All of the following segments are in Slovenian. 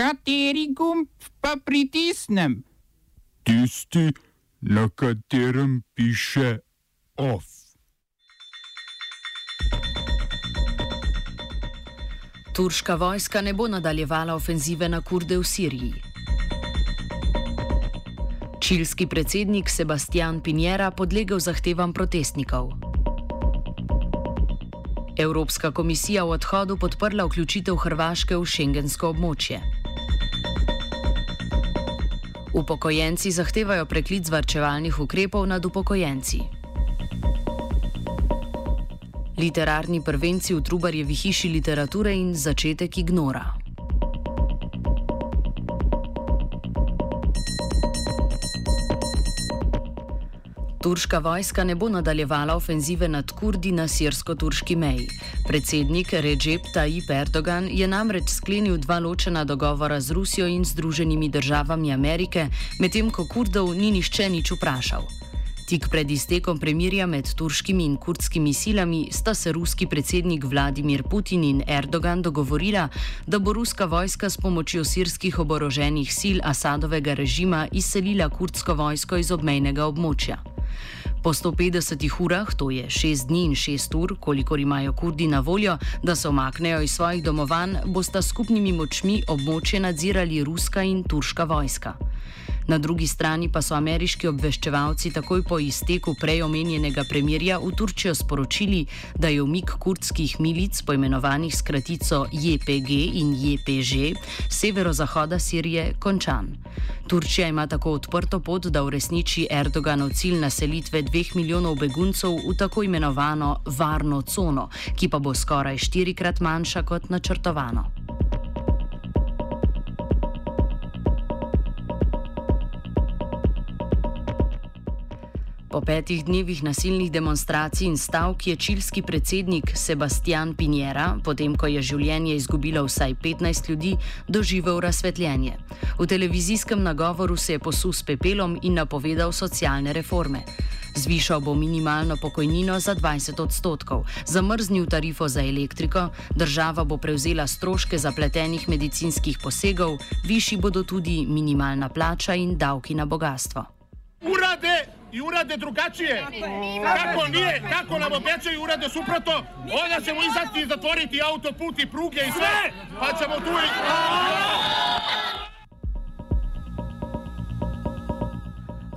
Kateri gumb pa pritisnem? Tisti, na katerem piše OF. Turška vojska ne bo nadaljevala ofenzive na kurde v Siriji. Čilski predsednik Sebastian Pinjera podlegel zahtevam protestnikov. Evropska komisija v odhodu podprla vključitev Hrvaške v šengensko območje. Upokojenci zahtevajo preklic varčevalnih ukrepov nad upokojenci. Literarni prvenci v Trubarjevi hiši literature in začetek ignora. Turška vojska ne bo nadaljevala ofenzive nad Kurdi na sirsko-turški meji. Predsednik Recep Tayyip Erdogan je namreč sklenil dva ločena dogovora z Rusijo in Združenimi državami Amerike, medtem ko Kurdov ni nišče nič vprašal. Tik pred iztekom premirja med turškimi in kurdskimi silami sta se ruski predsednik Vladimir Putin in Erdogan dogovorila, da bo ruska vojska s pomočjo sirskih oboroženih sil Asadovega režima izselila kurdsko vojsko iz obmejnega območja. Po 150 urah, to je 6 dni in 6 ur, kolikor imajo kurdi na voljo, da se omaknejo iz svojih domovanj, bosta skupnimi močmi območje nadzirali ruska in turška vojska. Na drugi strani pa so ameriški obveščevalci takoj po izteku prej omenjenega premirja v Turčijo sporočili, da je umik kurdskih milic, poimenovanih s kratico JPG in JPŽ, severozahoda Sirije, končan. Turčija ima tako odprto pot, da uresniči Erdoganov cilj naselitve dveh milijonov beguncev v tako imenovano varno cono, ki pa bo skoraj štirikrat manjša kot načrtovano. Po petih dnevih nasilnih demonstracij in stavk je čilski predsednik Sebastian Pinjera, potem ko je življenje izgubilo vsaj 15 ljudi, doživel razsvetljenje. V televizijskem nagovoru se je posul s pepelom in napovedal socialne reforme. Zvišal bo minimalno pokojnino za 20 odstotkov, zamrznil tarifo za elektriko, država bo prevzela stroške zapletenih medicinskih posegov, višji bodo tudi minimalna plača in davki na bogatstvo. Urade! I urade drugačije. Kako nije, kako nam obećaju urade suprotno, onda ćemo izaći i zatvoriti autoput i pruge i sve, pa ćemo tu i...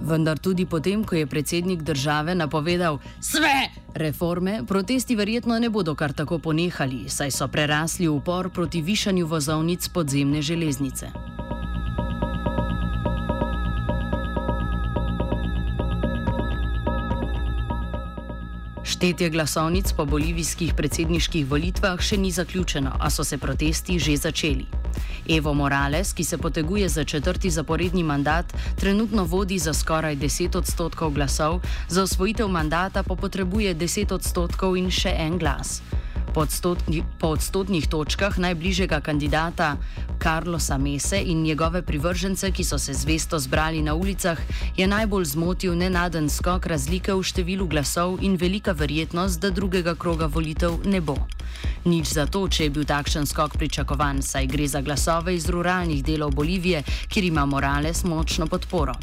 Vendar tudi potem, ko je predsednik države napovedal sve reforme, protesti verjetno ne bodo kar tako ponehali, saj so prerasli upor proti višanju vozovnic podzemne železnice. Štetje glasovnic po bolivijskih predsedniških volitvah še ni zaključeno, a so se protesti že začeli. Evo Morales, ki se poteguje za četrti zaporedni mandat, trenutno vodi za skoraj 10 odstotkov glasov, za osvojitev mandata pa potrebuje 10 odstotkov in še en glas. Po, odstotni, po odstotnih točkah najbližjega kandidata Carlosa Mese in njegove privržence, ki so se zvesto zbrali na ulicah, je najbolj zmotil nenaden skok razlike v številu glasov in velika verjetnost, da drugega kroga volitev ne bo. Nič zato, če je bil takšen skok pričakovan, saj gre za glasove iz ruralnih delov Bolivije, kjer ima Morales močno podporo.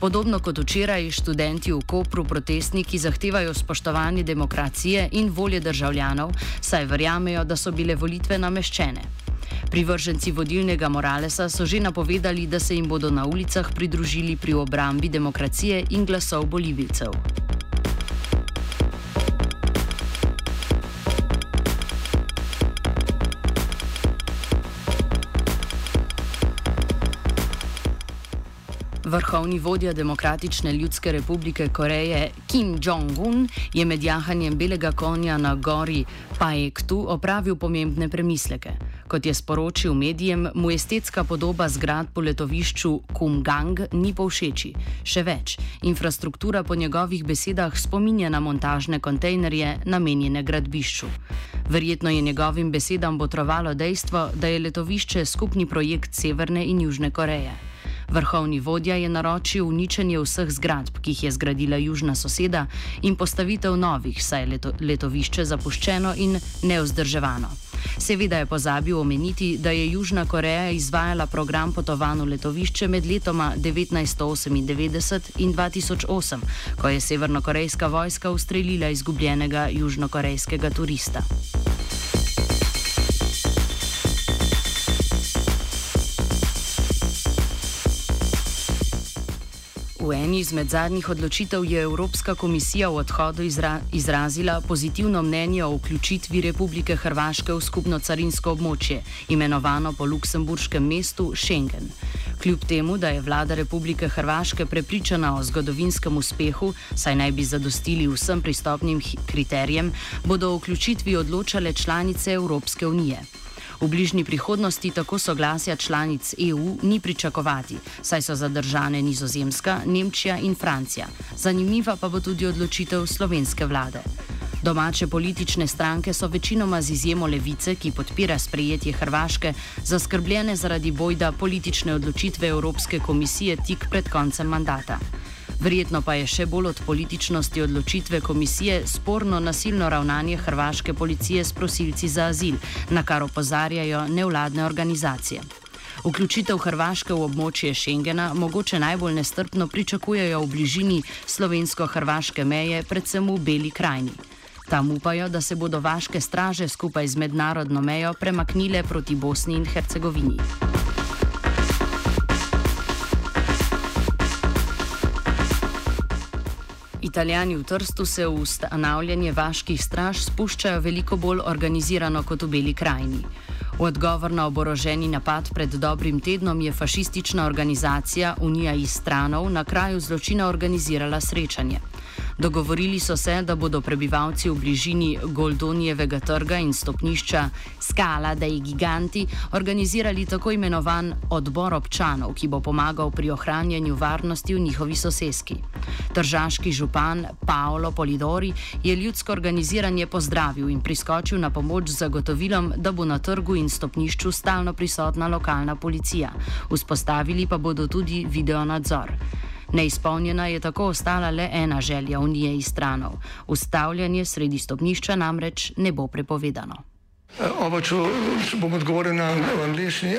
Podobno kot včeraj, študenti v Kopru protestniki zahtevajo spoštovanje demokracije in volje državljanov, saj verjamejo, da so bile volitve nameščene. Privrženci vodilnega Moralesa so že napovedali, da se jim bodo na ulicah pridružili pri obrambi demokracije in glasov bolivcev. Vrhovni vodja Demokratične ljudske republike Koreje Kim Jong-un je med jahanjem belega konja na gori Paektu opravil pomembne premisleke. Kot je sporočil medijem, mu estetska podoba zgrad po letovišču Kumgang ni povšeči. Še več, infrastruktura po njegovih besedah spominja na montažne kontejnerje namenjene gradbišču. Verjetno je njegovim besedam botrovalo dejstvo, da je letovišče skupni projekt Severne in Južne Koreje. Vrhovni vodja je naročil uničenje vseh zgradb, ki jih je zgradila južna soseda, in postavitev novih, saj je leto, letovišče zapuščeno in neozdrževano. Seveda je pozabil omeniti, da je Južna Koreja izvajala program potovanj v letovišče med letoma 1998 in 2008, ko je severnokorejska vojska ustrelila izgubljenega južnokorejskega turista. V eni izmed zadnjih odločitev je Evropska komisija v odhodu izra izrazila pozitivno mnenje o vključitvi Republike Hrvaške v skupno carinsko območje, imenovano po luksemburškem mestu Schengen. Kljub temu, da je vlada Republike Hrvaške prepričana o zgodovinskem uspehu, saj naj bi zadostili vsem pristopnim kriterijem, bodo o vključitvi odločale članice Evropske unije. V bližnji prihodnosti tako soglasja članic EU ni pričakovati, saj so zadržane Nizozemska, Nemčija in Francija. Zanimiva pa bo tudi odločitev slovenske vlade. Domače politične stranke so večinoma z izjemo levice, ki podpira sprejetje Hrvaške, zaskrbljene zaradi bojda politične odločitve Evropske komisije tik pred koncem mandata. Verjetno pa je še bolj od političnosti odločitve komisije sporno nasilno ravnanje hrvaške policije s prosilci za azil, na kar opozarjajo nevladne organizacije. Vključitev Hrvaške v območje Schengena mogoče najbolj nestrpno pričakujejo v bližini slovensko-hrvaške meje, predvsem v Beli krajini. Tam upajo, da se bodo vaške straže skupaj z mednarodno mejo premaknile proti Bosni in Hercegovini. Italijani v Trstu se v ustanavljanje vaških straž spuščajo veliko bolj organizirano kot v Beli krajini. V odgovor na oboroženi napad pred dobrim tednom je fašistična organizacija Unija iz stranov na kraju zločina organizirala srečanje. Dogovorili so se, da bodo prebivalci v bližini Goldonijevega trga in stopnišča Skala, da je giganti, organizirali tako imenovan odbor občanov, ki bo pomagal pri ohranjanju varnosti v njihovi soseski. Tržaški župan Paolo Polidori je ljudsko organiziranje pozdravil in priskočil na pomoč z zagotovilom, da bo na trgu in stopnišču stalno prisotna lokalna policija. Vzpostavili pa bodo tudi video nadzor. Neizpolnjena je tako ostala le ena želja Unije iz stranov. Ustavljanje sredi stopnišča namreč ne bo prepovedano. Oba, če, če bom odgovoril na angliški.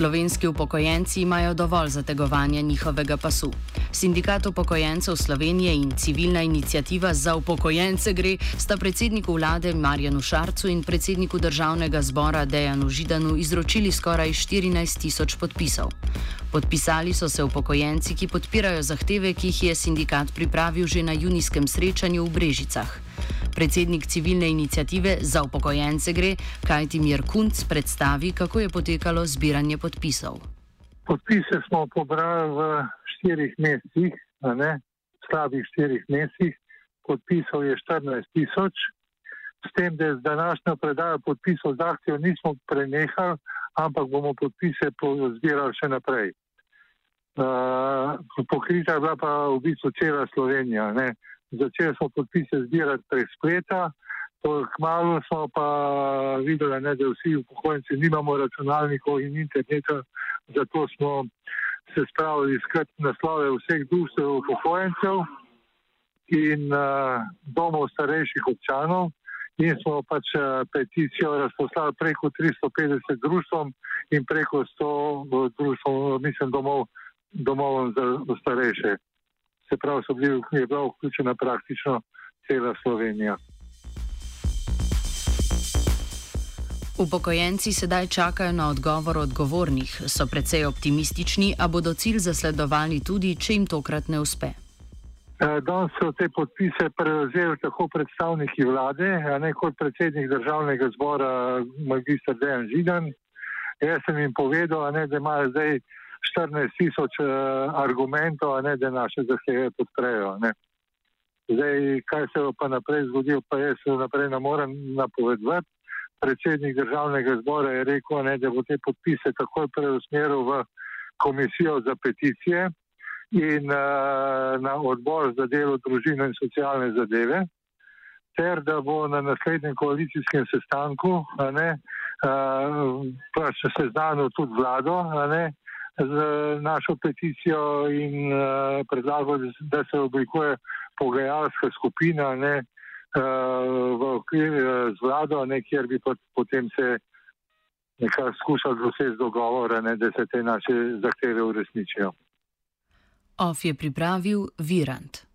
Slovenski upokojenci imajo dovolj zategovanja njihovega pasu. Sindikat upokojencev Slovenije in civilna inicijativa za upokojence gre sta predsedniku vlade Marjanu Šarcu in predsedniku državnega zbora Dejanu Židanu izročili skoraj 14 tisoč podpisov. Podpisali so se upokojenci, ki podpirajo zahteve, ki jih je sindikat pripravil že na junijskem srečanju v Brežicah. Predsednik civilne inicijative za upokojence gre, kaj ti Mir Kunc predstavi, kako je potekalo zbiranje podpisov. Podpise smo pobrali v štirih mesecih, slabih štirih mesecih. Podpisov je 14 tisoč, s tem, da z današnjo predajo podpisov z akcijo nismo prenehali, ampak bomo podpise zbirali še naprej. Uh, pokrita je bila pa v bistvu cela Slovenija. Ne? Začeli smo podpise zbirati prek spleta, kmalo smo pa videli, ne, da vsi upokojenci nimamo računalnikov in interneta, zato smo se spravili iskati naslove vseh društv upokojencev in uh, domov starejših občanov. In smo pač uh, peticijo razposlali preko 350 društvom in preko 100 društvom, mislim, domov, domov za starejše se pravi, so bili je bila vključena praktično cela Slovenija. Upokojenci sedaj čakajo na odgovor odgovornih, so precej optimistični, a bodo cilj zasledovali tudi, če jim tokrat ne uspe. E, danes so te podpise prevzeli tako predstavniki vlade, ne kot predsednik državnega zbora, magistr Dejan Židan. Jaz sem jim povedal, ne, da imajo zdaj 14 tisoč uh, argumentov, ne, da naše zahteve podprejo. Ne. Zdaj, kaj se bo pa naprej zgodilo, pa jaz se naprej ne morem napovedati. predsednik državnega zbora je rekel, ne, da bo te podpise takoj preusmeril v komisijo za peticije in uh, na odbor za delo, družino in socialne zadeve, ter da bo na naslednjem koalicijskem sestanku ne, uh, pač seznanil tudi vlado ne, z našo peticijo in uh, predlagal, da se oblikuje pogajalska skupina ne, uh, v okviru z vlado, ne, kjer bi potem se nekako skušali doseči dogovor, ne, da se te naše zahteve uresničijo. OF je pripravil Virant.